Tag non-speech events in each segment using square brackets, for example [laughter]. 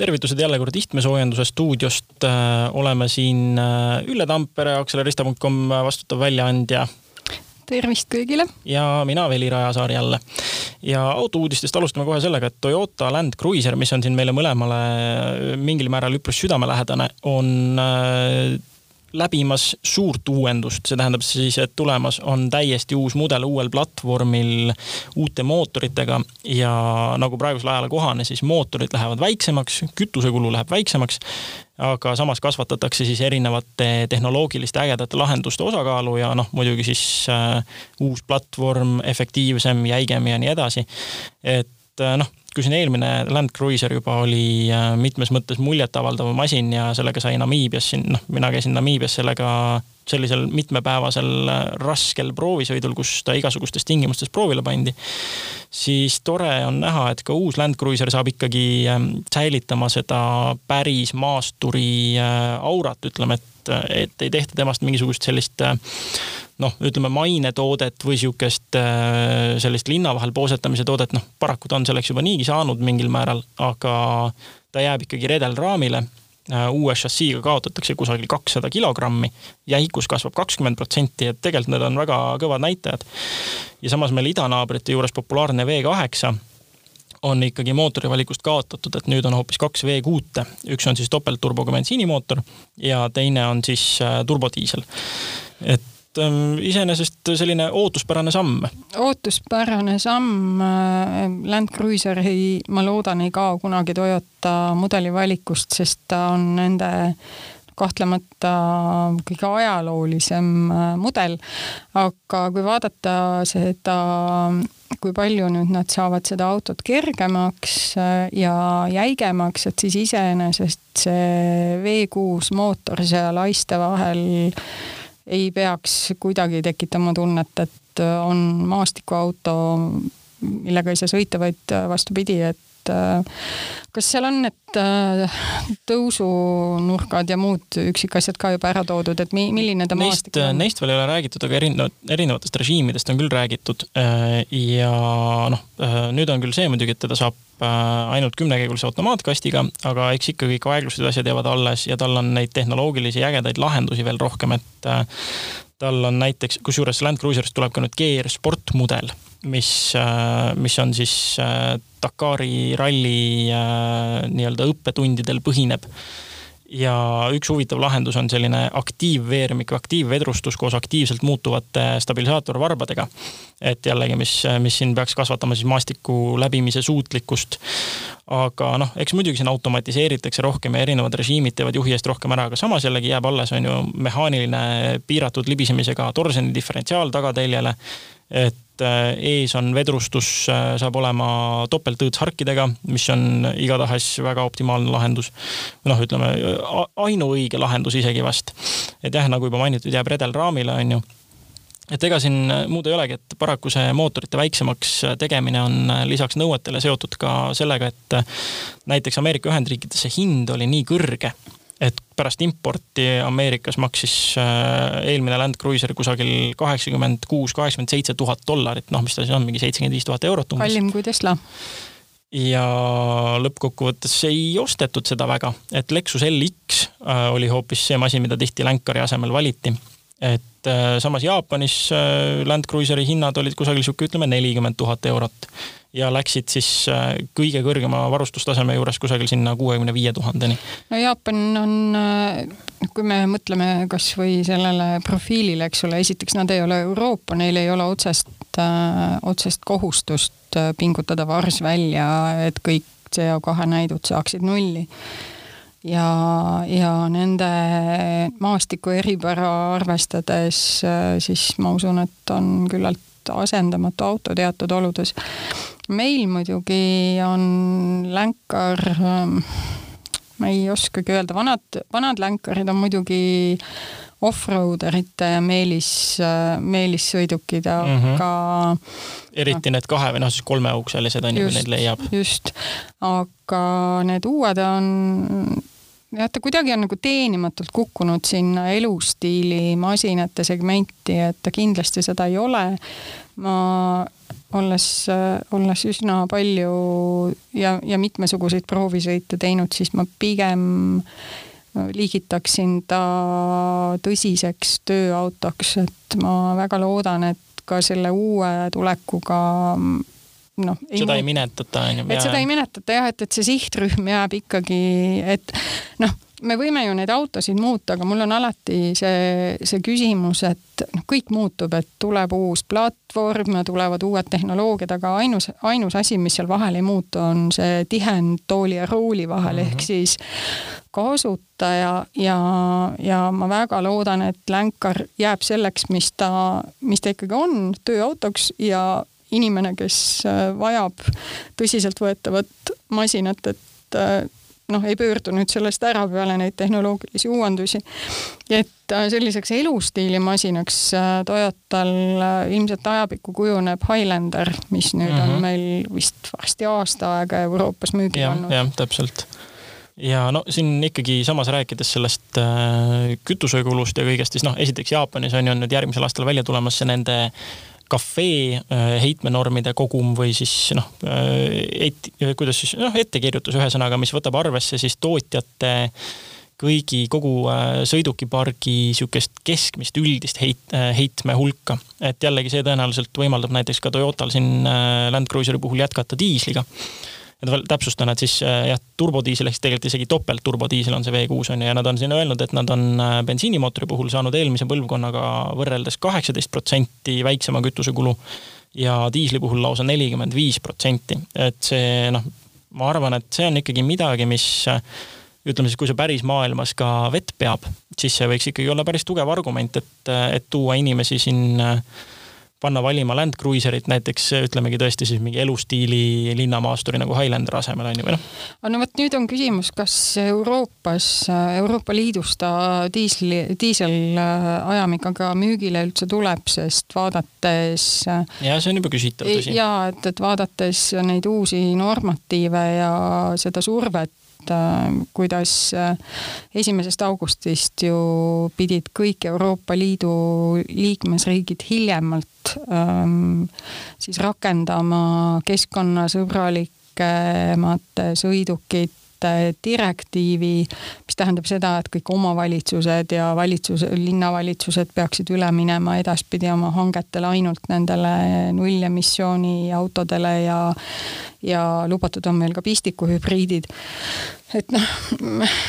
tervitused jälle kord Ihtme-soojenduse stuudiost. oleme siin Ülle Tampere, akselerista.com vastutav väljaandja. tervist kõigile! ja mina, Veli Rajasaar jälle. ja autouudistest alustame kohe sellega, et Toyota Land Cruiser, mis on siin meile mõlemale mingil määral üpris südamelähedane, on läbimas suurt uuendust, see tähendab siis, et tulemas on täiesti uus mudel uuel platvormil uute mootoritega ja nagu praegusel ajal kohane, siis mootorid lähevad väiksemaks, kütusekulu läheb väiksemaks, aga samas kasvatatakse siis erinevate tehnoloogiliste ägedate lahenduste osakaalu ja noh, muidugi siis äh, uus platvorm, efektiivsem, jäigem ja nii edasi. et äh, noh kui siin eelmine Land Cruiser juba oli äh, mitmes mõttes muljetavaldav masin ja sellega sai Namiibias siin, noh, mina käisin Namiibias sellega sellisel mitmepäevasel äh, raskel proovisõidul, kus ta igasugustes tingimustes proovile pandi, siis tore on näha, et ka uus Land Cruiser saab ikkagi ähm, säilitama seda päris maasturi äh, aurat, ütleme, et, et ei tehta temast mingisugust sellist noh, ütleme mainetoodet või sihukest sellist linna vahel poosetamise toodet, noh paraku ta on selleks juba niigi saanud mingil määral, aga ta jääb ikkagi redelraamile. Uue šassiiga kaotatakse kusagil kakssada kilogrammi, jäikus kasvab kakskümmend protsenti, et tegelikult need on väga kõvad näitajad. ja samas meil idanaabrite juures populaarne V8 on ikkagi mootori valikust kaotatud, et nüüd on hoopis kaks V6-e, üks on siis topeltturboga bensiinimootor ja teine on siis äh, turbodiisel. et Ähm, iseenesest selline ootuspärane samm. ootuspärane samm, äh, Land Cruiser ei, ma loodan, ei kao kunagi Toyota mudeli valikust, sest ta on nende kahtlemata kõige ajaloolisem äh, mudel. aga kui vaadata seda, kui palju nüüd nad saavad seda autot kergemaks äh, ja jäigemaks, et siis iseenesest see V6 mootor seal haiste vahel ei peaks kuidagi tekitama tunnet, et äh, on maastikuauto, millega ei saa sõita, vaid vastupidi, et äh, kas seal on need tõusunurgad ja muud üksikasjad ka juba ära toodud, et mi-, milline ta maastik on? Neist veel ei ole räägitud, aga erinevat, erinevatest režiimidest on küll räägitud. ja noh, nüüd on küll see muidugi, et teda saab ainult kümnekäigulise automaatkastiga, aga eks ikkagi ka aeglused asjad jäävad alles ja tal on neid tehnoloogilisi ägedaid lahendusi veel rohkem, et äh, tal on näiteks, kusjuures Land Cruiserist tuleb ka nüüd GR Sport mudel, mis, äh, mis on siis äh, Dakari ralli nii-öelda õppetundidel põhineb ja üks huvitav lahendus on selline aktiivveermik, aktiivvedrustus koos aktiivselt muutuvate stabilisaatorvarbadega. et jällegi, mis, mis siin peaks kasvatama siis maastiku läbimise suutlikkust. aga noh, eks muidugi siin automatiseeritakse rohkem ja erinevad režiimid teevad juhi eest rohkem ära, aga samas jällegi jääb alles, on ju, mehaaniline piiratud libisemisega torseni diferentsiaal tagateljele et äh, ees on vedrustus, äh, saab olema topeltõõtsharkidega, mis on igatahes väga optimaalne lahendus. noh, ütleme ainuõige lahendus isegi vast. et jah, nagu juba mainitud, jääb redel raamile, on ju et ega siin muud ei olegi, et paraku see mootorite väiksemaks tegemine on lisaks nõuetele seotud ka sellega, et näiteks Ameerika Ühendriikides see hind oli nii kõrge et pärast importi Ameerikas maksis äh, eelmine Land Cruiser kusagil kaheksakümmend kuus, kaheksakümmend seitse tuhat dollarit, noh, mis ta siis on, mingi seitsekümmend viis tuhat eurot umbes. kallim kui Tesla. ja lõppkokkuvõttes ei ostetud seda väga, et Lexus LX äh, oli hoopis see masin, mida tihti Lancari asemel valiti et äh, samas Jaapanis Land Cruiseri hinnad olid kusagil sihuke, ütleme nelikümmend tuhat eurot ja läksid siis äh, kõige kõrgema varustustaseme juures kusagil sinna kuuekümne viie tuhandeni. no Jaapan on, kui me mõtleme kasvõi sellele profiilile, eks ole, esiteks nad ei ole Euroopa, neil ei ole otsest, otsest kohustust pingutada vars välja, et kõik CO2 näidud saaksid nulli ja, ja nende maastiku eripära arvestades äh, siis ma usun, et on küllalt asendamatu auto teatud oludes. Meil muidugi on länkar, ähm, ma ei oskagi öelda, vanad, vanad länkarid on muidugi off-roaderite meelis, meelissõidukid, aga mm. -hmm. eriti need kahe või noh, siis kolmeukselised on ju, kui neid leiab. just, aga need uued on jah, ta kuidagi on nagu teenimatult kukkunud sinna elustiili masinate segmenti, et ta kindlasti seda ei ole. ma olles, olles üsna palju ja, ja mitmesuguseid proovisõite teinud, siis ma pigem liigitaksin ta tõsiseks tööautoks, et ma väga loodan, et ka selle uue tulekuga noh. seda ei minetata, on ju. et seda ei minetata jah, et, et see sihtrühm jääb ikkagi, et noh me võime ju neid autosid muuta, aga mul on alati see, see küsimus, et noh, kõik muutub, et tuleb uus platvorm tulevad uued tehnoloogiad, aga ainus, ainus asi, mis seal vahel ei muutu, on see tihend tooli ja rooli vahel mm -hmm. ehk siis kasutaja ja, ja ma väga loodan, et Länkar jääb selleks, mis ta, mis ta ikkagi on, tööautoks ja inimene, kes vajab tõsiseltvõetavat masinat, et noh, ei pöördu nüüd sellest ära peale neid tehnoloogilisi uuendusi. et äh, selliseks elustiilimasinaks äh, Toyotal äh, ilmselt ajapikku kujuneb Highlander, mis nüüd mm -hmm. on mhm. meil vist varsti aasta aega Euroopas müügil ja, olnud. jah, täpselt ja no siin ikkagi samas rääkides sellest kütusekulust ja kõigest, siis noh, esiteks Jaapanis on ju nüüd järgmisel aastal välja tulemas see nende äh, kafee äh, heitmenormide kogum või siis noh, äh, et kuidas siis noh, ettekirjutus ühesõnaga, mis võtab arvesse siis tootjate kõigi, kogu äh, sõidukipargi sihukest keskmist üldist heit, heitme hulka. et jällegi see tõenäoliselt võimaldab näiteks ka Toyotal siin Land Cruiseri puhul jätkata diisliga et veel täpsustan, et siis äh, jah, turbodiisel ehk siis tegelikult isegi topeltturbodiisel on see V6 on ju ja nad on siin öelnud, et nad on äh, bensiinimootori puhul saanud eelmise põlvkonnaga võrreldes kaheksateist protsenti väiksema kütusekulu ja diisli puhul lausa nelikümmend viis protsenti, et see noh, ma arvan, et see on ikkagi midagi, mis äh, ütleme siis, kui see päris maailmas ka vett peab, siis see võiks ikkagi olla päris tugev argument, et, et tuua inimesi siin äh, panna valima Land Cruiserit näiteks ütlemegi tõesti siis mingi elustiili linnamaasturi nagu Highlander asemel on ju, või noh. no vot nüüd on küsimus, kas Euroopas, Euroopa Liidus ta diisli, diiselajamikaga müügile üldse tuleb, sest vaadates. ja see on juba küsitav, tõsi. ja et, et vaadates neid uusi normatiive ja seda survet Äh, kuidas äh, esimesest augustist ju pidid kõik Euroopa Liidu liikmesriigid hiljemalt ähm, siis rakendama keskkonnasõbralikemate sõidukite direktiivi, mis tähendab seda, et kõik omavalitsused ja valitsus, linnavalitsused peaksid üle minema edaspidi oma hangetele ainult nendele nullemissiooni autodele ja ja lubatud on meil ka pistikuhübriidid. et noh,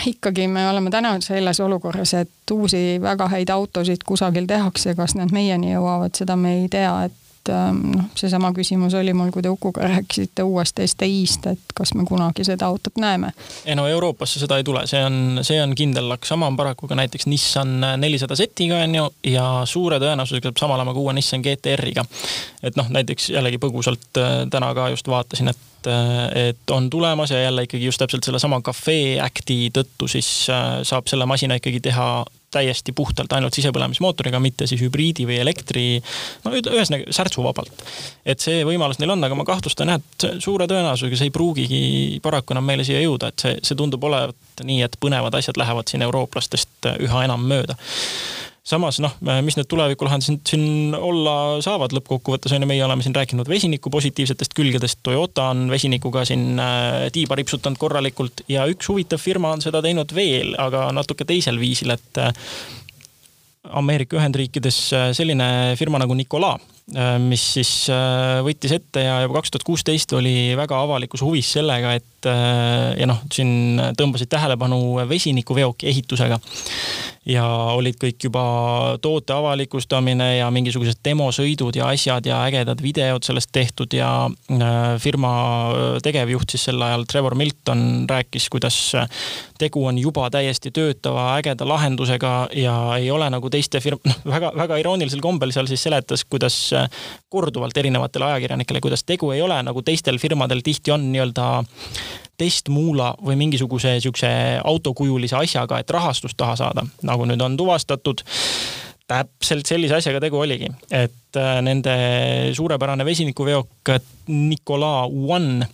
ikkagi me oleme täna selles olukorras, et uusi väga häid autosid kusagil tehakse, kas need meieni jõuavad, seda me ei tea, et et ähm, noh, seesama küsimus oli mul, kui te Ukuga rääkisite uuest STI-st, et kas me kunagi seda autot näeme? ei no Euroopasse seda ei tule, see on, see on kindel laks, sama on paraku ka näiteks Nissan nelisada Z-iga on ju ja suure tõenäosusega saab sama olema ka uue Nissan GT-R-iga. et noh, näiteks jällegi põgusalt äh, täna ka just vaatasin, et äh, et on tulemas ja jälle ikkagi just täpselt sellesama Cafe Acti tõttu siis äh, saab selle masina ikkagi teha täiesti puhtalt ainult sisepõlemismootoriga, mitte siis hübriidi või elektri, no ühesõnaga särtsuvabalt. et see võimalus neil on, aga ma kahtlustan jah, et suure tõenäosusega see ei pruugigi paraku enam meile siia jõuda, et see, see tundub olevat nii, et põnevad asjad lähevad siin eurooplastest üha enam mööda samas noh, mis need tulevikulahendused siin olla saavad lõppkokkuvõttes on ju, meie oleme siin rääkinud vesiniku positiivsetest külgedest, Toyota on vesinikuga siin äh, tiiba ripsutanud korralikult ja üks huvitav firma on seda teinud veel, aga natuke teisel viisil, et äh, Ameerika Ühendriikides äh, selline firma nagu Nikola mis siis võttis ette ja juba kaks tuhat kuusteist oli väga avalikus huvis sellega, et ja noh, siin tõmbasid tähelepanu vesinikuveoki ehitusega. Ja olid kõik juba toote avalikustamine ja mingisugused demosõidud ja asjad ja ägedad videod sellest tehtud ja firma tegevjuht siis sel ajal, Trevor Milton, rääkis, kuidas tegu on juba täiesti töötava ägeda lahendusega ja ei ole nagu teiste firm-, noh, väga-väga iroonilisel kombel seal siis seletas, kuidas korduvalt erinevatele ajakirjanikele, kuidas tegu ei ole, nagu teistel firmadel tihti on nii-öelda testmuula või mingisuguse sihukese autokujulise asjaga, et rahastust taha saada, nagu nüüd on tuvastatud. Täpselt sellise asjaga tegu oligi, et äh, nende suurepärane vesinikuveok Nikola One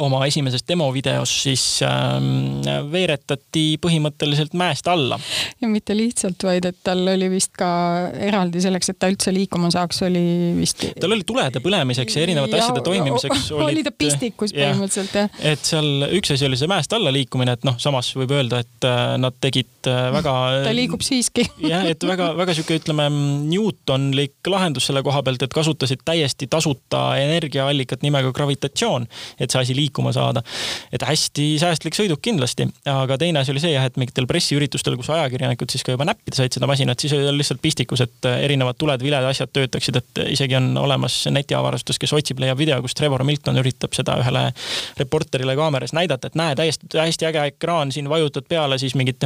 oma esimeses demovideos siis ähm, veeretati põhimõtteliselt mäest alla. ja mitte lihtsalt, vaid et tal oli vist ka eraldi selleks, et ta üldse liikuma saaks, oli vist. tal oli tulede põlemiseks ja erinevate ja, asjade toimimiseks. [laughs] oli ta pistikus põhimõtteliselt jah ja.. et seal üks asi oli see mäest alla liikumine, et noh, samas võib öelda, et äh, nad tegid äh, väga. ta liigub siiski [laughs] jah, et väga-väga sihuke, ütleme, Newtonlik lahendus selle koha pealt, et kasutasid täiesti tasuta energiaallikat nimega gravitatsioon, et see asi liikuma saada. et hästi säästlik sõiduk kindlasti, aga teine asi oli see jah, et mingitel pressiüritustel, kus ajakirjanikud siis ka juba näppida said seda masinat, siis oli lihtsalt pistikus, et erinevad tuled, viled, asjad töötaksid, et isegi on olemas netiavarustus, kes otsib, leiab video, kus Trevor Milton üritab seda ühele reporterile kaameras näidata, et näe, täiesti hästi äge ekraan, siin vajutad peale, siis mingid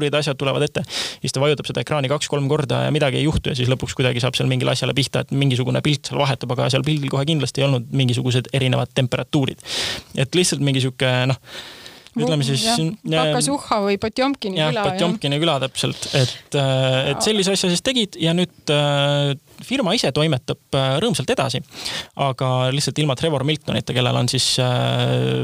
temperatuurid, asjad tulevad ette. siis ta vajutab seda ekraani kaks-kolm korda ja midagi ei juhtu ja siis lõpuks kuidagi saab seal mingile asjale pihta, et mingisugune pilt seal vahetub, aga seal pildil kohe kindlasti ei olnud mingisugused erinevad temperatuurid et lihtsalt mingi sihuke noh ütleme siis. Pakasuhha või Potjomkini küla. Potjomkini küla täpselt, et, äh, et sellise asja siis tegid ja nüüd äh, firma ise toimetab äh, rõõmsalt edasi. aga lihtsalt ilma Trevor Miltonita, kellel on siis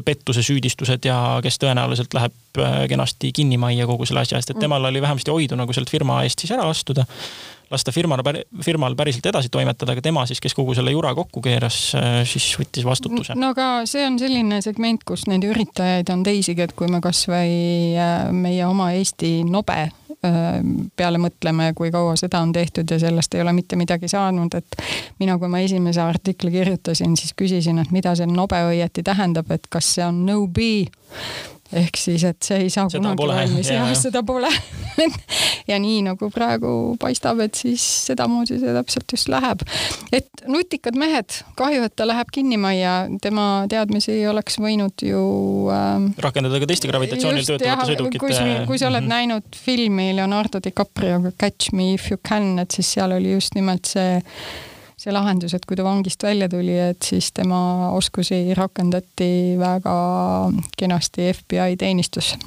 pettuse süüdistused ja kes tõenäoliselt läheb äh, kenasti kinnimajja kogu selle asja eest, et mm. temal oli vähemasti oidu nagu sealt firma eest siis ära astuda lasta firmal, firmal päriselt edasi toimetada, aga tema siis, kes kogu selle jura kokku keeras, äh, siis võttis vastutuse. no aga see on selline segment, kus neid üritajaid on teisigi, et kui me kasvõi äh, meie oma Eesti nobe äh, peale mõtleme, kui kaua seda on tehtud ja sellest ei ole mitte midagi saanud, et mina, kui ma esimese artikli kirjutasin, siis küsisin, et mida see nobe õieti tähendab, et kas see on no be ehk siis, et see ei saa seda kunagi pole. valmis [laughs] ja, ja seda pole [laughs] ja nii nagu praegu paistab, et siis sedamoodi see täpselt just läheb. et nutikad mehed, kahju, et ta läheb kinnimajja, tema teadmisi oleks võinud ju ähm, rakendada ka teiste gravitatsioonil töötavate sõidukite. kui, kui sa oled mm -hmm. näinud filmi Leonardo DiCaprioga Catch me if you can, et siis seal oli just nimelt see see lahendus, et kui ta vangist välja tuli, et siis tema oskusi rakendati väga kenasti FBI teenistusse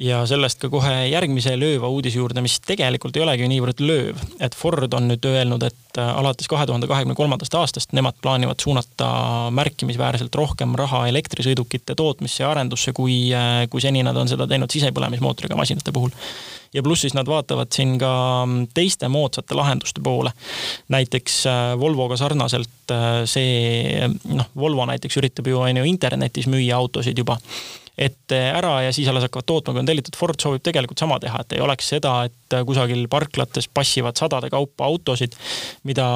ja sellest ka kohe järgmise lööva uudise juurde, mis tegelikult ei olegi niivõrd lööv, et Ford on nüüd öelnud, et äh, alates kahe tuhande kahekümne kolmandast aastast nemad plaanivad suunata märkimisväärselt rohkem raha elektrisõidukite tootmisse ja arendusse, kui, äh, kui seni nad on seda teinud sisepõlemismootoriga masinate puhul ja pluss siis nad vaatavad siin ka mm, teiste moodsate lahenduste poole. näiteks äh, Volvoga sarnaselt äh, see, noh, Volvo näiteks üritab ju on ju internetis müüa autosid juba et ära ja siis alles hakkavad tootma, kui on tellitud. Ford soovib tegelikult sama teha, et ei oleks seda, et kusagil parklates passivad sadade kaupa autosid, mida,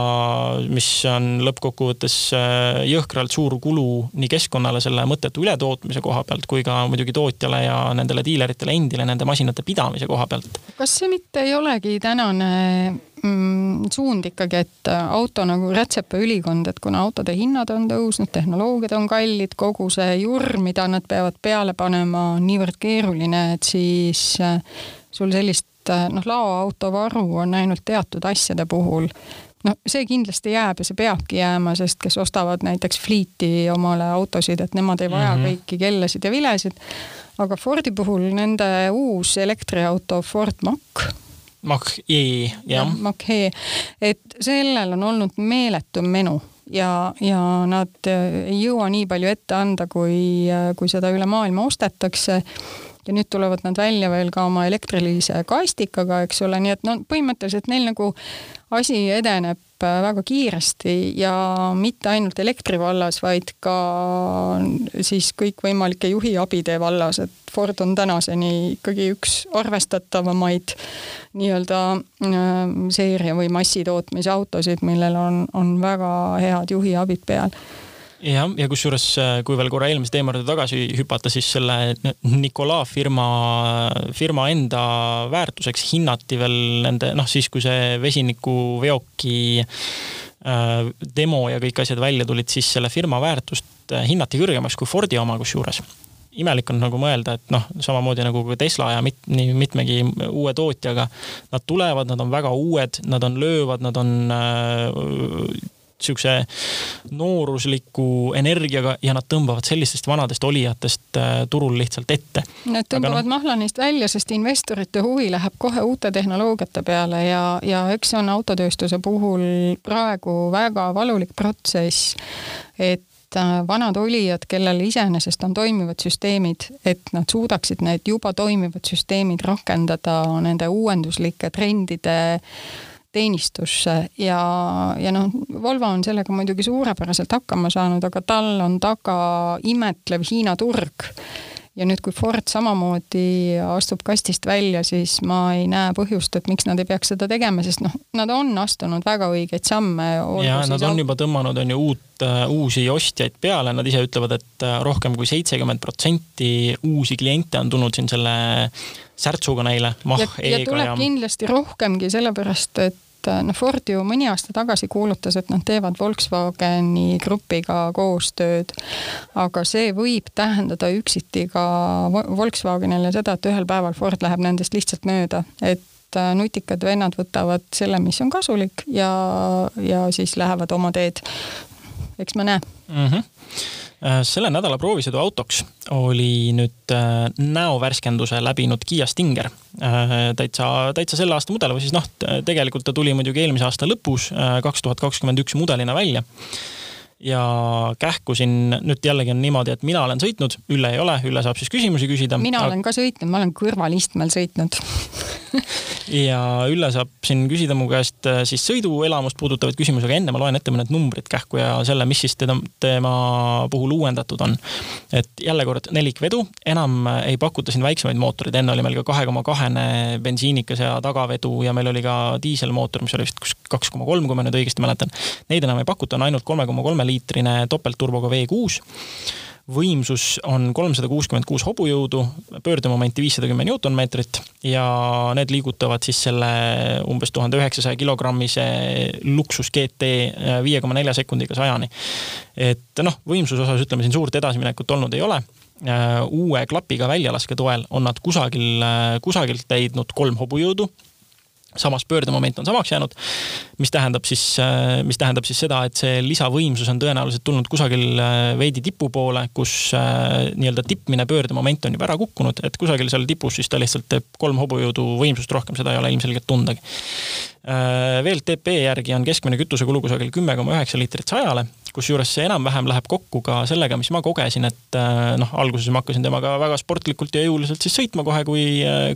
mis on lõppkokkuvõttes äh, jõhkralt suur kulu nii keskkonnale selle mõttetu ületootmise koha pealt kui ka muidugi tootjale ja nendele diileritele endile nende masinate pidamise koha pealt. kas see mitte ei olegi tänane mm, suund ikkagi, et auto nagu rätsepaülikond, et kuna autode hinnad on tõusnud, tehnoloogiad on kallid, kogu see jurm, mida nad peavad peale panema, on niivõrd keeruline, et siis äh, sul sellist äh, noh, laoauto varu on ainult teatud asjade puhul no see kindlasti jääb ja see peabki jääma, sest kes ostavad näiteks Fleeti omale autosid, et nemad ei vaja mm -hmm. kõiki kellasid ja vilesid. aga Fordi puhul nende uus elektriauto Ford Mach Mach-E, jah. Mach-E, et sellel on olnud meeletu menu ja, ja nad äh, ei jõua nii palju ette anda, kui, äh, kui seda üle maailma ostetakse ja nüüd tulevad nad välja veel ka oma elektrilise kastikaga, eks ole, nii et no põhimõtteliselt neil nagu asi edeneb äh, väga kiiresti ja mitte ainult elektri vallas, vaid ka siis kõikvõimalike juhiabide vallas, et Ford on tänaseni ikkagi üks arvestatavamaid nii-öelda äh, seeria või massitootmise autosid, millel on, on väga head juhiabid peal jah, ja kusjuures, äh, kui veel korra eelmise teema juurde tagasi hüpata, siis selle Nicola firma, firma enda väärtuseks hinnati veel nende noh, siis kui see vesinikuveoki äh, demo ja kõik asjad välja tulid, siis selle firma väärtust äh, hinnati kõrgemaks kui Fordi oma kusjuures. Imelik on nagu mõelda, et noh, samamoodi nagu ka Tesla ja mit, nii mitmegi uue tootjaga, nad tulevad, nad on väga uued, nad on löövad, nad on äh, sihukese noorusliku energiaga ja nad tõmbavad sellistest vanadest olijatest äh, turul lihtsalt ette. Nad tõmbavad no, mahla neist välja, sest investorite huvi läheb kohe uute tehnoloogiate peale ja, ja eks see on autotööstuse puhul praegu väga valulik protsess, et äh, vanad olijad, kellel iseenesest on toimivad süsteemid, et nad suudaksid need juba toimivad süsteemid rakendada nende uuenduslike trendide teenistusse ja, ja noh, Volvo on sellega muidugi suurepäraselt hakkama saanud, aga tal on taga imetlev Hiina turg. Ja nüüd, kui Ford samamoodi astub kastist välja, siis ma ei näe põhjust, et miks nad ei peaks seda tegema, sest noh, nad on astunud väga õigeid samme. ja nad on juba tõmmanud, on ju, uut, äh, uusi ostjaid peale, nad ise ütlevad, et äh, rohkem kui seitsekümmend protsenti uusi kliente on tulnud siin selle särtsuga neile, E-ga ja tuleb ja... kindlasti rohkemgi, sellepärast et et äh, noh, Ford ju mõni aasta tagasi kuulutas, et nad teevad Volkswageni grupiga koostööd. aga see võib tähendada üksiti ka Volkswagenile seda, et ühel päeval Ford läheb nendest lihtsalt mööda, et äh, nutikad vennad võtavad selle, mis on kasulik ja, ja siis lähevad oma teed. eks me näe mm. -hmm selle nädala proovisõidu autoks oli nüüd äh, näovärskenduse läbinud Kiia Stinger. Äh, täitsa, täitsa selle aasta mudel või siis noh, tegelikult ta tuli muidugi eelmise aasta lõpus, kaks tuhat kakskümmend üks mudelina välja ja kähku siin nüüd jällegi on niimoodi, et mina olen sõitnud, Ülle ei ole, Ülle saab siis küsimusi küsida. mina aga... olen ka sõitnud, ma olen kõrvalistmel sõitnud [laughs] ja Ülle saab siin küsida mu käest äh, siis sõiduelamust puudutavaid küsimusi, aga enne ma loen ette mõned numbrid kähku ja selle, mis siis teda, tema puhul uuendatud on. et jälle kord nelikvedu, enam ei pakuta siin väiksemaid mootoreid, enne oli meil ka kahe koma kahene bensiinikas ja tagavedu ja meil oli ka diiselmootor, mis oli vist kaks koma kolm, kui ma nüüd õigesti mäletan. Neid enam ei pakuta, on ainult kolme koma kolme liitrine topeltturboga V6 võimsus on kolmsada kuuskümmend kuus hobujõudu, pöördemomenti viissada kümme Newtonmeetrit ja need liigutavad siis selle umbes tuhande üheksasaja kilogrammise luksus GT viie koma nelja sekundiga sajani. et noh, võimsuse osas ütleme siin suurt edasiminekut olnud ei ole. Uue klapiga väljalaske toel on nad kusagil, kusagilt leidnud kolm hobujõudu samas pöördemoment on samaks jäänud, mis tähendab siis, äh, mis tähendab siis seda, et see lisavõimsus on tõenäoliselt tulnud kusagil äh, veidi tipu poole, kus äh, nii-öelda tippmine pöördemoment on juba ära kukkunud, et kusagil seal tipus siis ta lihtsalt teeb kolm hobujõudu võimsust rohkem, seda ei ole ilmselgelt tundagi. VLTP järgi on keskmine kütusekulu kusagil kümme koma üheksa liitrit sajale kusjuures see enam-vähem läheb kokku ka sellega, mis ma kogesin, et noh, alguses ma hakkasin temaga väga sportlikult ja jõuliselt siis sõitma kohe, kui,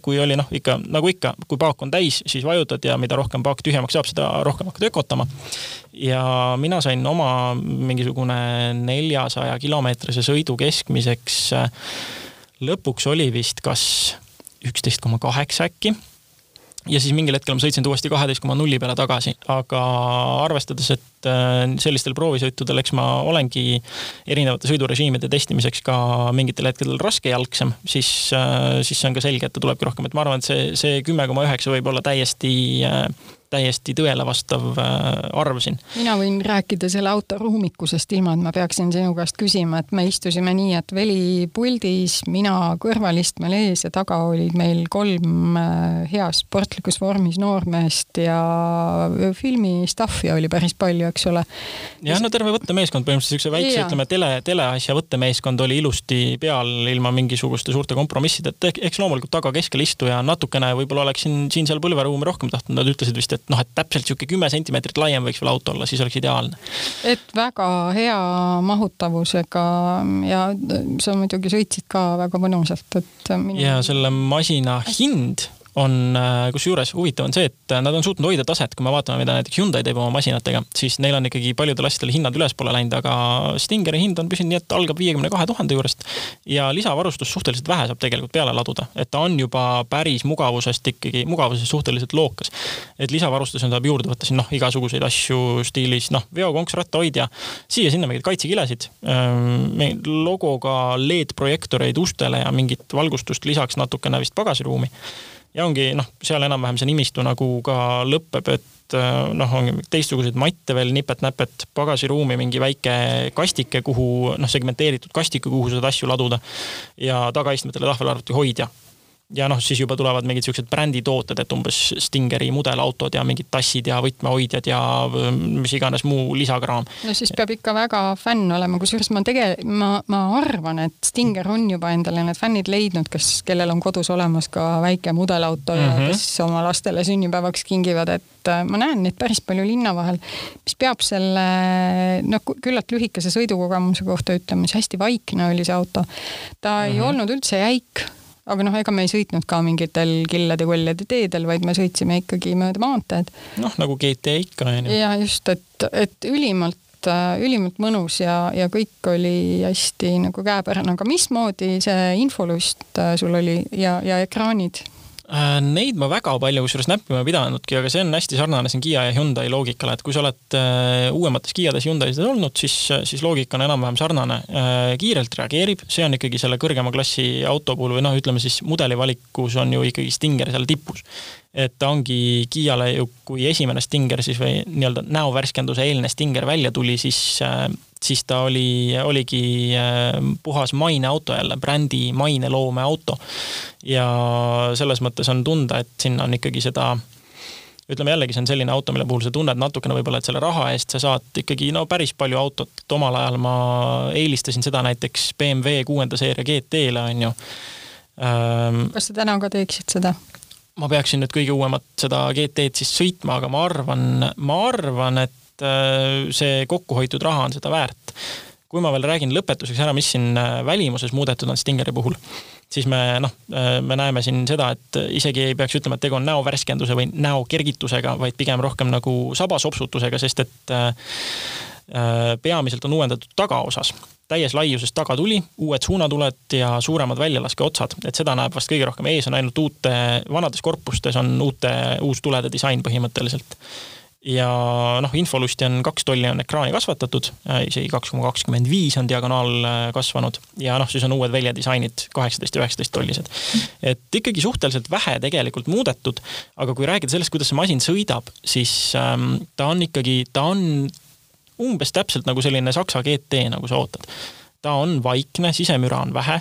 kui oli noh, ikka nagu ikka, kui paak on täis, siis vajutad ja mida rohkem paak tühjemaks saab, seda rohkem hakkad ökotama. ja mina sain oma mingisugune neljasaja kilomeetrise sõidu keskmiseks äh, lõpuks oli vist kas üksteist koma kaheksa äkki ja siis mingil hetkel ma sõitsin ta uuesti kaheteist koma nulli peale tagasi, aga arvestades, et äh, sellistel proovisõitudel, eks ma olengi erinevate sõidurežiimide testimiseks ka mingitel hetkedel raskejalgsem, siis, äh, siis see on ka selge, et ta tulebki rohkem, et ma arvan, et see, see kümme koma üheksa võib olla täiesti äh, täiesti tõele vastav äh, arv siin. mina võin rääkida selle auto ruumikusest, ilma et ma peaksin sinu käest küsima, et me istusime nii, et Veli puldis, mina kõrvalistmel ees ja taga olid meil kolm äh, heas sportlikus vormis noormeest ja filmi stuff'i oli päris palju, eks ole. jah, no terve võttemeeskond põhimõtteliselt, siukse väikse, ütleme tele, teleasja võttemeeskond oli ilusti peal ilma mingisuguste suurte kompromissideta, eks loomulikult taga keskel istuja natukene võib-olla oleksin siin-seal põlveruumi rohkem tahtnud, nad ütlesid vist, et noh, et täpselt sihuke kümme sentimeetrit laiem võiks veel auto olla, siis oleks ideaalne. et väga hea mahutavusega ja sa muidugi sõitsid ka väga mõnusalt, et. ja selle masina hind on, äh, kusjuures huvitav on see, et nad on suutnud hoida taset, kui me vaatame, mida näiteks Hyundai teeb oma masinatega, siis neil on ikkagi paljudel asjadel hinnad ülespoole läinud, aga Stingeri hind on püsinud nii, et algab viiekümne kahe tuhande juurest ja lisavarustust suhteliselt vähe saab tegelikult peale laduda, et ta on juba päris mugavusest ikkagi, mugavusest suhteliselt lookas. et lisavarustusena saab juurde võtta siin noh, igasuguseid asju stiilis noh, veokonks, rattahoidja, siia-sinna mingeid kaitsekilesid, logoga LED-projektoreid ustele ja mingit valgustust lisaks natukene vist pagasiruumi ja ongi noh, seal enam-vähem see nimistu nagu ka lõpeb, et äh, noh, ongi teistsuguseid matte veel nipet-näpet, pagasiruumi mingi väike kastike, kuhu noh, segmenteeritud kastike, kuhu saad asju laduda ja tagaistmetele tahvelarvuti hoidja ja noh, siis juba tulevad mingid siuksed bränditooted, et umbes Stingeri mudelautod ja mingid tassid ja võtmehoidjad ja mis iganes muu lisakraam. no siis peab ikka väga fänn olema, kusjuures ma tege-, ma, ma arvan, et Stinger on juba endale need fännid leidnud, kes, kellel on kodus olemas ka väike mudelauto mm -hmm. ja mhm. kes oma lastele sünnipäevaks kingivad, et ma näen neid päris palju linna vahel, mis peab selle noh, küllalt lühikese sõidukogemuse kohta ütlema, siis hästi vaikne oli see auto. ta mm -hmm. ei mhm. olnud üldse jäik aga noh, ega me ei sõitnud ka mingitel killade-kollade teedel, vaid me sõitsime ikkagi mööda maanteed. noh, nagu GT ikka on ju. ja just, et, et ülimalt äh, ülimalt mõnus ja, ja kõik oli hästi nagu käepärane, aga mismoodi see infolust äh, sul oli ja, ja ekraanid neid ma väga palju kusjuures näppima ei pidanudki, aga see on hästi sarnane siin Kiia ja Hyundai loogikale, et kui sa oled äh, uuemates Kiiades, Hyundai'des olnud, siis, siis loogika on enam-vähem sarnane. Äh, kiirelt reageerib, see on ikkagi selle kõrgema klassi auto puhul või noh, ütleme siis mudeli valikus on ju ikkagi Stinger seal tipus. et ta ongi Kiiale ju, kui esimene Stinger siis või nii-öelda näovärskenduse eelne Stinger välja tuli, siis siis ta oli, oligi äh, puhas maineauto jälle, brändi maineloome auto. ja selles mõttes on tunda, et sinna on ikkagi seda ütleme jällegi, see on selline auto, mille puhul sa tunned natukene võib-olla, et selle raha eest sa saad ikkagi no päris palju autot. omal ajal ma eelistasin seda näiteks BMW kuuenda seeria GT-le on ju ähm,. kas sa täna ka teeksid seda? ma peaksin nüüd kõige uuemat seda GT-d siis sõitma, aga ma arvan, ma arvan, et Äh, see kokkuhoitud raha on seda väärt. kui ma veel räägin lõpetuseks ära, mis siin äh, välimuses muudetud on Stingeri puhul, siis me noh, äh, me näeme siin seda, et isegi ei peaks ütlema, et tegu on näovärskenduse või näokergitusega, vaid pigem rohkem nagu sabasopsutusega, sest et peamiselt on uuendatud tagaosas. Täies laiuses tagatuli, uued suunatuled ja suuremad väljalaskeotsad, et seda näeb vast kõige rohkem, ees on ainult uute, vanades korpustes on uute, uus tulede disain põhimõtteliselt ja noh, infolusti on kaks tolli on ekraani kasvatatud, äh, isegi kaks koma kakskümmend viis on diagonaal äh, kasvanud ja noh, siis on uued väljadisainid, kaheksateist ja üheksateist tollised. et ikkagi suhteliselt vähe tegelikult muudetud, aga kui rääkida sellest, kuidas see masin sõidab, siis ähm, ta on ikkagi, ta on umbes täpselt nagu selline Saksa GT, nagu sa ootad ta on vaikne, sisemüra on vähe.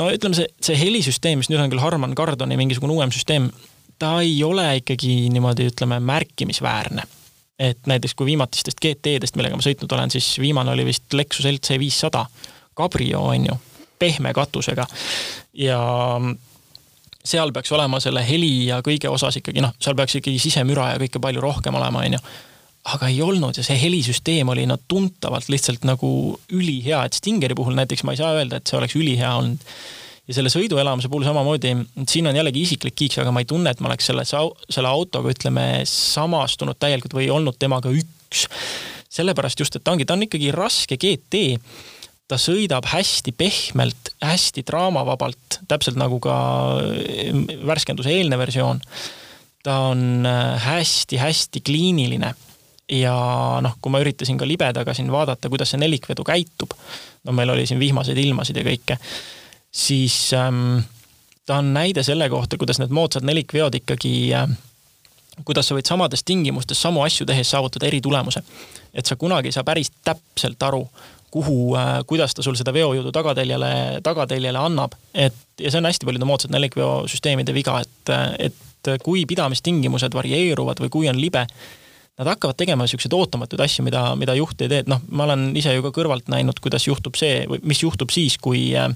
no ütleme, see, see helisüsteem, mis nüüd on küll Harman Kardoni mingisugune uuem süsteem, ta ei ole ikkagi niimoodi, ütleme, märkimisväärne. et näiteks kui viimatistest GT-dest, millega ma sõitnud olen, siis viimane oli vist Lexus LC viissada, Cabrio on ju, pehme katusega. Ja seal peaks olema selle heli ja kõige osas ikkagi noh, seal peaks ikkagi sisemüra ja kõike palju rohkem olema, onju. aga ei olnud ja see helisüsteem oli no tuntavalt lihtsalt nagu ülihea, et Stingeri puhul näiteks ma ei saa öelda, et see oleks ülihea olnud ja selle sõiduelamuse puhul samamoodi, siin on jällegi isiklik kiiks, aga ma ei tunne, et ma oleks selle, selle autoga, ütleme, samastunud täielikult või olnud temaga üks. sellepärast just, et ta ongi, ta on ikkagi raske GT ta sõidab hästi pehmelt, hästi draamavabalt, täpselt nagu ka värskenduse eelne versioon. ta on hästi-hästi äh, kliiniline ja noh, kui ma üritasin ka libedaga siin vaadata, kuidas see nelikvedu käitub, no meil oli siin vihmaseid ilmasid ja kõike siis ähm, ta on näide selle kohta, kuidas need moodsad nelikveod ikkagi äh, kuidas sa võid samades tingimustes samu asju tehes saavutada eritulemuse. et sa kunagi ei saa päris täpselt aru, kuhu äh,, kuidas ta sul seda veojõudu tagateljele, tagateljele annab, et ja see on hästi paljude moodsate nelikveosüsteemide viga, et, et kui pidamistingimused varieeruvad või kui on libe, nad hakkavad tegema siukseid ootamatuid asju, mida, mida juht ei tee, et noh, ma olen ise ju ka kõrvalt näinud, kuidas juhtub see või mis juhtub siis, kui äh,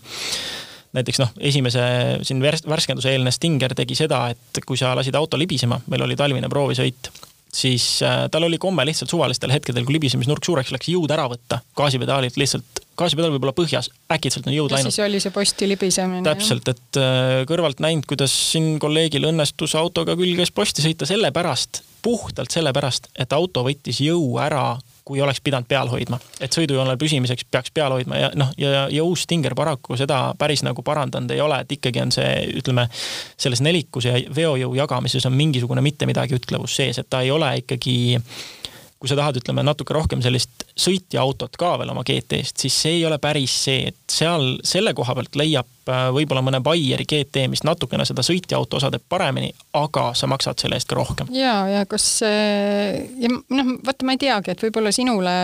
näiteks noh, esimese siin värskenduse eelne Stinger tegi seda, et kui sa lasid auto libisema, meil oli talvine proovisõit, siis äh, tal oli komme lihtsalt suvalistel hetkedel, kui libisemisnurk suureks läks, jõud ära võtta gaasipedaalilt lihtsalt, gaasipedaal võib olla põhjas, äkitselt on jõud läinud. siis oli see posti libisemine. täpselt, et äh, kõrvalt näinud, kuidas siin kolleegil õnnestus autoga külges posti sõita sellepärast, puhtalt sellepärast, et auto võttis jõu ära kui oleks pidanud peal hoidma. et sõidujoonel püsimiseks peaks peal hoidma ja noh, ja, ja uus Stinger paraku seda päris nagu parandanud ei ole, et ikkagi on see, ütleme, selles nelikus ja veojõu jagamises on mingisugune mitte midagi ütlevus sees, et ta ei ole ikkagi kui sa tahad, ütleme natuke rohkem sellist sõitja autot ka veel oma GT-st, siis see ei ole päris see, et seal selle koha pealt leiab äh, võib-olla mõne Baieri GT, mis natukene seda sõitja auto osa teeb paremini, aga sa maksad selle eest ka rohkem. ja, ja kas ja noh, vaata, ma ei teagi, et võib-olla sinule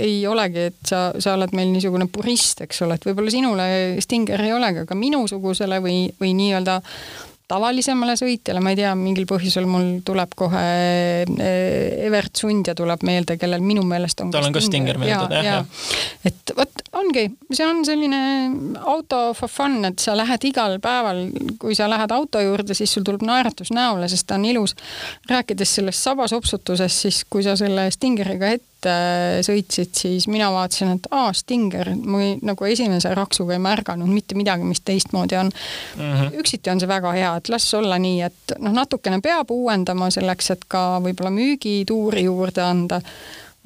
ei olegi, et sa, sa oled meil niisugune purist, eks ole, et võib-olla sinule Stinger ei olegi, aga minusugusele või, või nii-öelda tavalisemale sõitjale, ma ei tea, mingil põhjusel mul tuleb kohe eh, Evert Sundja tuleb meelde, kellel minu meelest on tal on ka Stinger meeldib, jah, jah. et vot ongi, see on selline auto for fun, et sa lähed igal päeval, kui sa lähed auto juurde, siis sul tuleb naeratus näole, sest ta on ilus. rääkides sellest sabasopsutusest, siis kui sa selle Stingeriga ette sõitsid, siis mina vaatasin, et aa, Stinger, ma nagu esimese raksuga ei märganud mitte midagi, mis teistmoodi on mm. -hmm. üksiti on see väga hea, et las olla nii, et noh, natukene peab uuendama selleks, et ka võib-olla müügituuri juurde anda.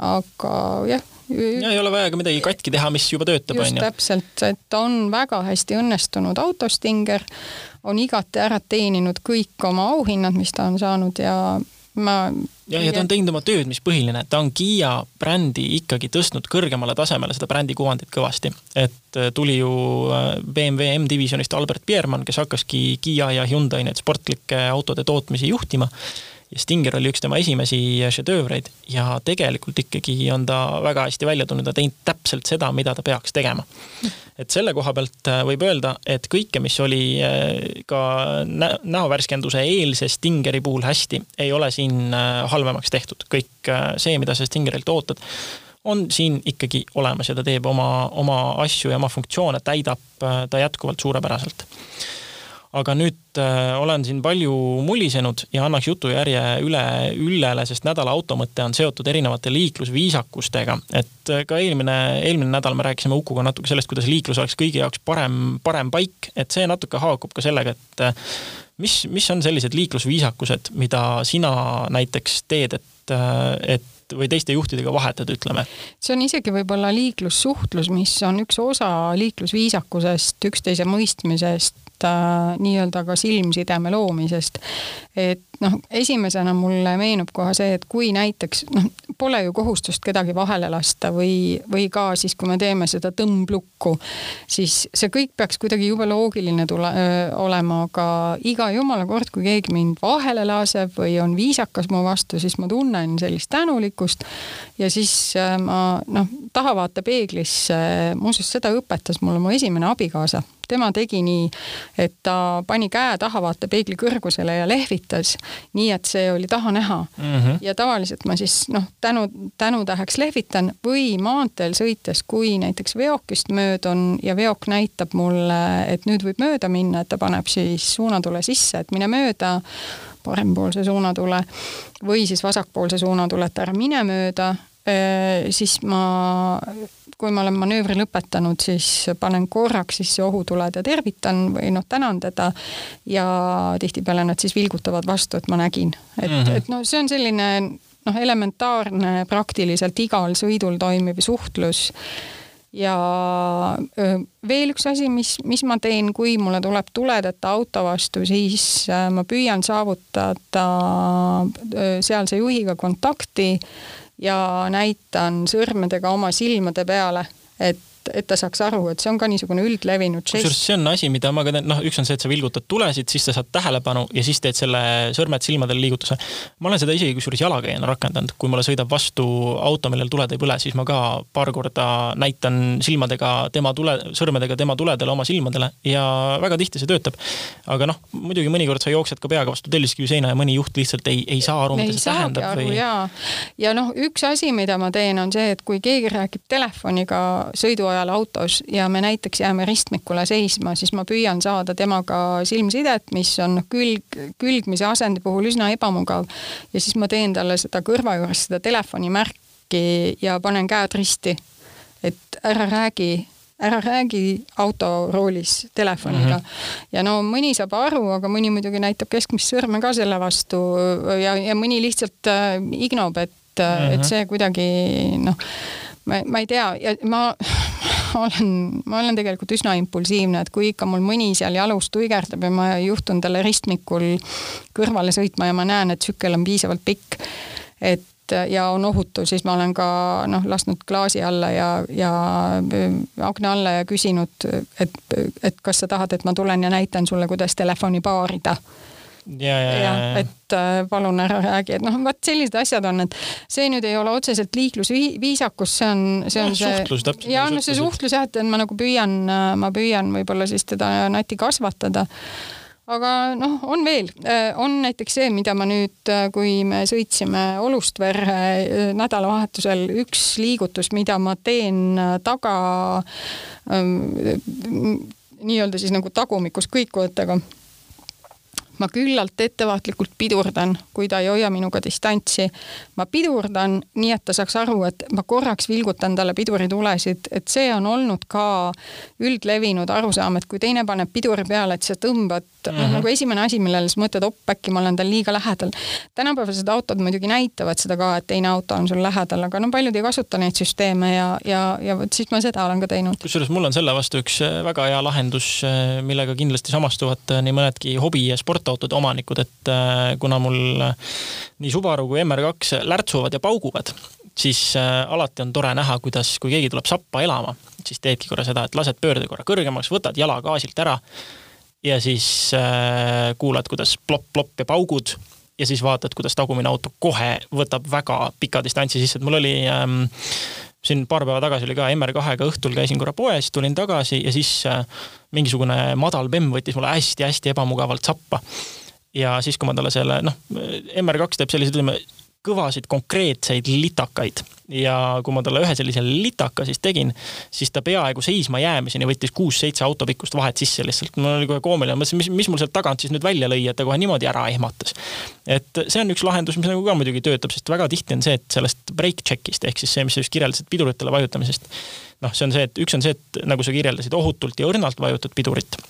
aga jah ja ei ole vaja ka midagi katki teha, mis juba töötab, on ju. täpselt, et on väga hästi õnnestunud auto Stinger, on igati ära teeninud kõik oma auhinnad, mis ta on saanud ja ma. ja, ja ta on teinud oma tööd, mis põhiline, ta on Kiia brändi ikkagi tõstnud kõrgemale tasemele seda brändi kuvandit kõvasti. et äh, tuli ju äh, BMW M-divisjonist Albert Biermann, kes hakkaski Kiia ja Hyundai neid sportlike autode tootmisi juhtima ja Stinger oli üks tema esimesi šedöövreid ja tegelikult ikkagi on ta väga hästi välja tulnud ja teinud täpselt seda, mida ta peaks tegema. et selle koha pealt äh, võib öelda, et kõike, mis oli äh, ka näovärskenduse eelse Stingeri puhul hästi, ei ole siin äh, halvemaks tehtud. kõik see, mida sa Stingerilt ootad, on siin ikkagi olemas ja ta teeb oma, oma asju ja oma funktsioone täidab ta jätkuvalt suurepäraselt aga nüüd äh, olen siin palju mulisenud ja annaks jutujärje üle Üllele, sest nädala automõte on seotud erinevate liiklusviisakustega. et äh, ka eelmine, eelmine nädal me rääkisime Ukuga natuke sellest, kuidas liiklus oleks kõigi jaoks parem, parem paik, et see natuke haakub ka sellega, et äh, mis, mis on sellised liiklusviisakused, mida sina näiteks teed, et, et või teiste juhtidega vahetad, ütleme? see on isegi võib-olla liiklussuhtlus, mis on üks osa liiklusviisakusest, üksteise mõistmisest, nii-öelda ka silmsideme loomisest. et noh, esimesena mulle meenub kohe see, et kui näiteks noh, pole ju kohustust kedagi vahele lasta või, või ka siis, kui me teeme seda tõmblukku, siis see kõik peaks kuidagi jube loogiline tule, olema, aga iga jumala kord, kui keegi mind vahele laseb või on viisakas mu vastu, siis ma tunnen sellist tänulikkust ja siis ma noh, tahavaatepeeglisse, muuseas seda õpetas mulle mu esimene abikaasa. Tema tegi nii, et ta pani käe tahavaatepeegli kõrgusele ja lehvitas, nii et see oli taha näha mm. -hmm. ja tavaliselt ma siis noh, tänu, tänutäheks lehvitan või maanteel sõites, kui näiteks veokist möödun ja veok näitab mulle, et nüüd võib mööda minna, et ta paneb siis suunatule sisse, et mine mööda parempoolse suunatule või siis vasakpoolse suunatule, et ära mine mööda, siis ma kui ma olen manöövri lõpetanud, siis panen korraks sisse ohutuled ja tervitan või noh, tänan teda. ja tihtipeale nad siis vilgutavad vastu, et ma nägin, et mm, -hmm. et no see on selline noh, elementaarne praktiliselt igal sõidul toimiv suhtlus ja veel üks asi, mis, mis ma teen, kui mulle tuleb tuledeta auto vastu, siis ma püüan saavutada sealse juhiga kontakti ja näitan sõrmedega oma silmade peale, et et ta saaks aru, et see on ka niisugune üldlevinud žest. kusjuures see on asi, mida ma ka teen, noh, üks on see, et sa vilgutad tulesid, siis sa saad tähelepanu ja siis teed selle sõrmed silmadele liigutuse. ma olen seda isegi kusjuures jalakäijana rakendanud, kui mulle sõidab vastu auto, millel tuled ei põle, siis ma ka paar korda näitan silmadega tema tule, sõrmedega tema tuledele oma silmadele ja väga tihti see töötab. aga noh, muidugi mõnikord sa jooksed ka peaga vastu telliskivi seina ja mõni juht lihtsalt ei, ei saa aru, mida see tähendab. Aru, või... ja, ja noh, üks asi, mida ma teen, on see, et kui keegi räägib telefoniga sõidu ajal autos ja me näiteks jääme ristmikule seisma, siis ma püüan saada temaga silmsidet, mis on külg, külgmise asendi puhul üsna ebamugav. ja siis ma teen talle seda kõrva juures seda telefonimärki ja panen käed risti. et ära räägi ära räägi autoroolis telefoniga mm. -hmm. ja no mõni saab aru, aga mõni muidugi näitab keskmist sõrme ka selle vastu ja, ja mõni lihtsalt äh, ignob, et mm, -hmm. et mhm. see kuidagi noh, ma, ma ei tea ja ma [laughs] olen, ma olen tegelikult üsna impulsiivne, et kui ikka mul mõni seal jalus tuigerdab ja ma juhtun talle ristmikul kõrvale sõitma ja ma näen, et tsükkel on piisavalt pikk, et ja on ohutu, siis ma olen ka noh, lasknud klaasi alla ja, ja akna alla ja küsinud, et, et kas sa tahad, et ma tulen ja näitan sulle, kuidas telefoni paarida ja, ja, ja, et äh, palun ära räägi, et noh, vot sellised asjad on, et see nüüd ei ole otseselt liiklusviisakus, see on, see on no, see. suhtlus täpselt. ja noh, see suhtlus jah, et ma nagu püüan, ma püüan võib-olla siis teda nati kasvatada aga noh, on veel, äh, on näiteks see, mida ma nüüd, äh, kui me sõitsime Olustverre äh, nädalavahetusel, üks liigutus, mida ma teen taga ähm, nii-öelda siis nagu tagumikus kõikujatega ma küllalt ettevaatlikult pidurdan, kui ta ei hoia minuga distantsi. ma pidurdan nii, et ta saaks aru, et ma korraks vilgutan talle piduritulesid, et see on olnud ka üldlevinud arusaam, et kui teine paneb piduri peale, et sa tõmbad mm, -hmm. nagu esimene asi, millele sa mõtled, op, äkki ma olen tal liiga lähedal. tänapäevased autod muidugi näitavad seda ka, et teine auto on sul lähedal, aga no paljud ei kasuta neid süsteeme ja, ja, ja vot siis ma seda olen ka teinud. kusjuures mul on selle vastu üks äh, väga hea lahendus, äh, millega kindlasti samastuvad äh, nii mõnedki hobi- ja sportautode omanikud, et kuna mul nii Subaru kui MR2 lärtsuvad ja pauguvad, siis alati on tore näha, kuidas, kui keegi tuleb sappa elama, siis teedki korra seda, et lased pöörde korra kõrgemaks, võtad jala gaasilt ära ja siis äh, kuulad, kuidas plopp-plopp ja paugud ja siis vaatad, kuidas tagumine auto kohe võtab väga pika distantsi sisse, et mul oli ähm, siin paar päeva tagasi oli ka MR2-ga õhtul käisin korra poes, tulin tagasi ja siis äh, mingisugune madal bemm võttis mulle hästi-hästi ebamugavalt sappa. ja siis, kui ma talle selle, noh, MR2 teeb selliseid, ütleme, kõvasid konkreetseid litakaid ja kui ma talle ühe sellise litaka siis tegin, siis ta peaaegu seisma jäämiseni võttis kuus-seitse autopikkust vahet sisse lihtsalt. mul oli kohe koomiline, mõtlesin, mis, mis mul sealt tagant siis nüüd välja lõi, et ta kohe niimoodi ära ehmatas. et see on üks lahendus, mis nagu ka muidugi töötab, sest väga tihti on see, et sellest break check'ist ehk siis see, mis sa just kirjeldasid piduritele vajutamisest. noh, see on see, et üks on see, et nagu sa kirjeldasid, ohutult ja õrnalt vajutad pidurit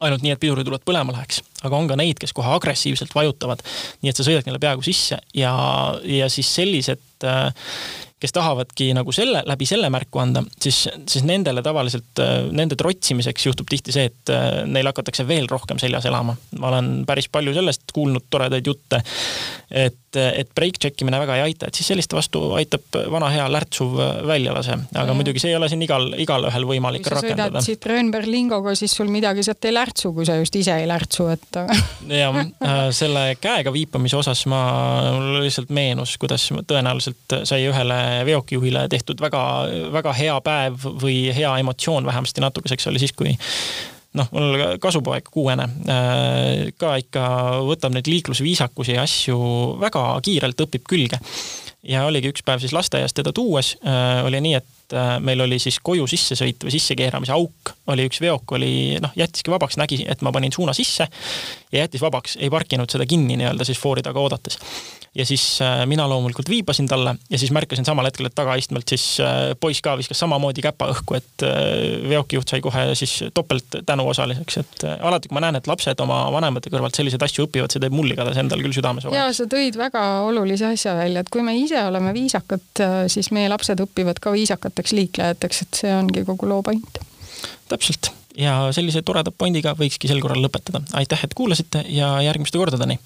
ainult nii, et pidurituled põlema läheks, aga on ka neid, kes kohe agressiivselt vajutavad, nii et sa sõidad neile peaaegu sisse ja, ja siis sellised äh, kes tahavadki nagu selle, läbi selle märku anda, siis, siis nendele tavaliselt, nende trotsimiseks juhtub tihti see, et äh, neil hakatakse veel rohkem seljas elama. ma olen päris palju sellest kuulnud toredaid jutte, et, et break check imine väga ei aita, et siis selliste vastu aitab vana hea lärtsuv väljalase. aga ja. muidugi see ei ole siin igal, igalühel võimalik rakendada. kui sa sõidad Citroen Berlingoga, siis sul midagi sealt ei lärtsu, kui sa just ise ei lärtsu, et [laughs] jah, äh, selle käega viipamise osas ma, mul lihtsalt meenus, kuidas tõenäoliselt sai ühele veokijuhile tehtud väga, väga hea päev või hea emotsioon vähemasti natukeseks oli siis, kui noh, mul kasupoeg kuuene äh, ka ikka võtab neid liiklusviisakusi ja asju väga kiirelt õpib külge. ja oligi üks päev siis lasteaiast teda tuues, äh, oli nii, et äh, meil oli siis koju sissesõit või sissekeeramise auk, oli üks veok oli noh, jättiski vabaks, nägi, et ma panin suuna sisse ja jättis vabaks, ei parkinud seda kinni nii-öelda siis foori taga oodates ja siis äh, mina loomulikult viibasin talle ja siis märkasin samal hetkel, et tagaistmelt siis äh, poiss ka viskas samamoodi käpa õhku, et veokijuht sai kohe siis topelt tänuosaliseks, et alati, kui ma näen, et lapsed oma vanemate kõrvalt selliseid asju õpivad, see teeb mul igatahes endal küll südames vahe. ja sa tõid väga olulise asja välja, et kui me ise oleme viisakad, siis meie lapsed õpivad ka viisakateks liiklejateks, et see ongi kogu loo point. täpselt ja sellise toreda pointiga võikski sel korral lõpetada. aitäh, et kuulasite ja järgmiste kordadeni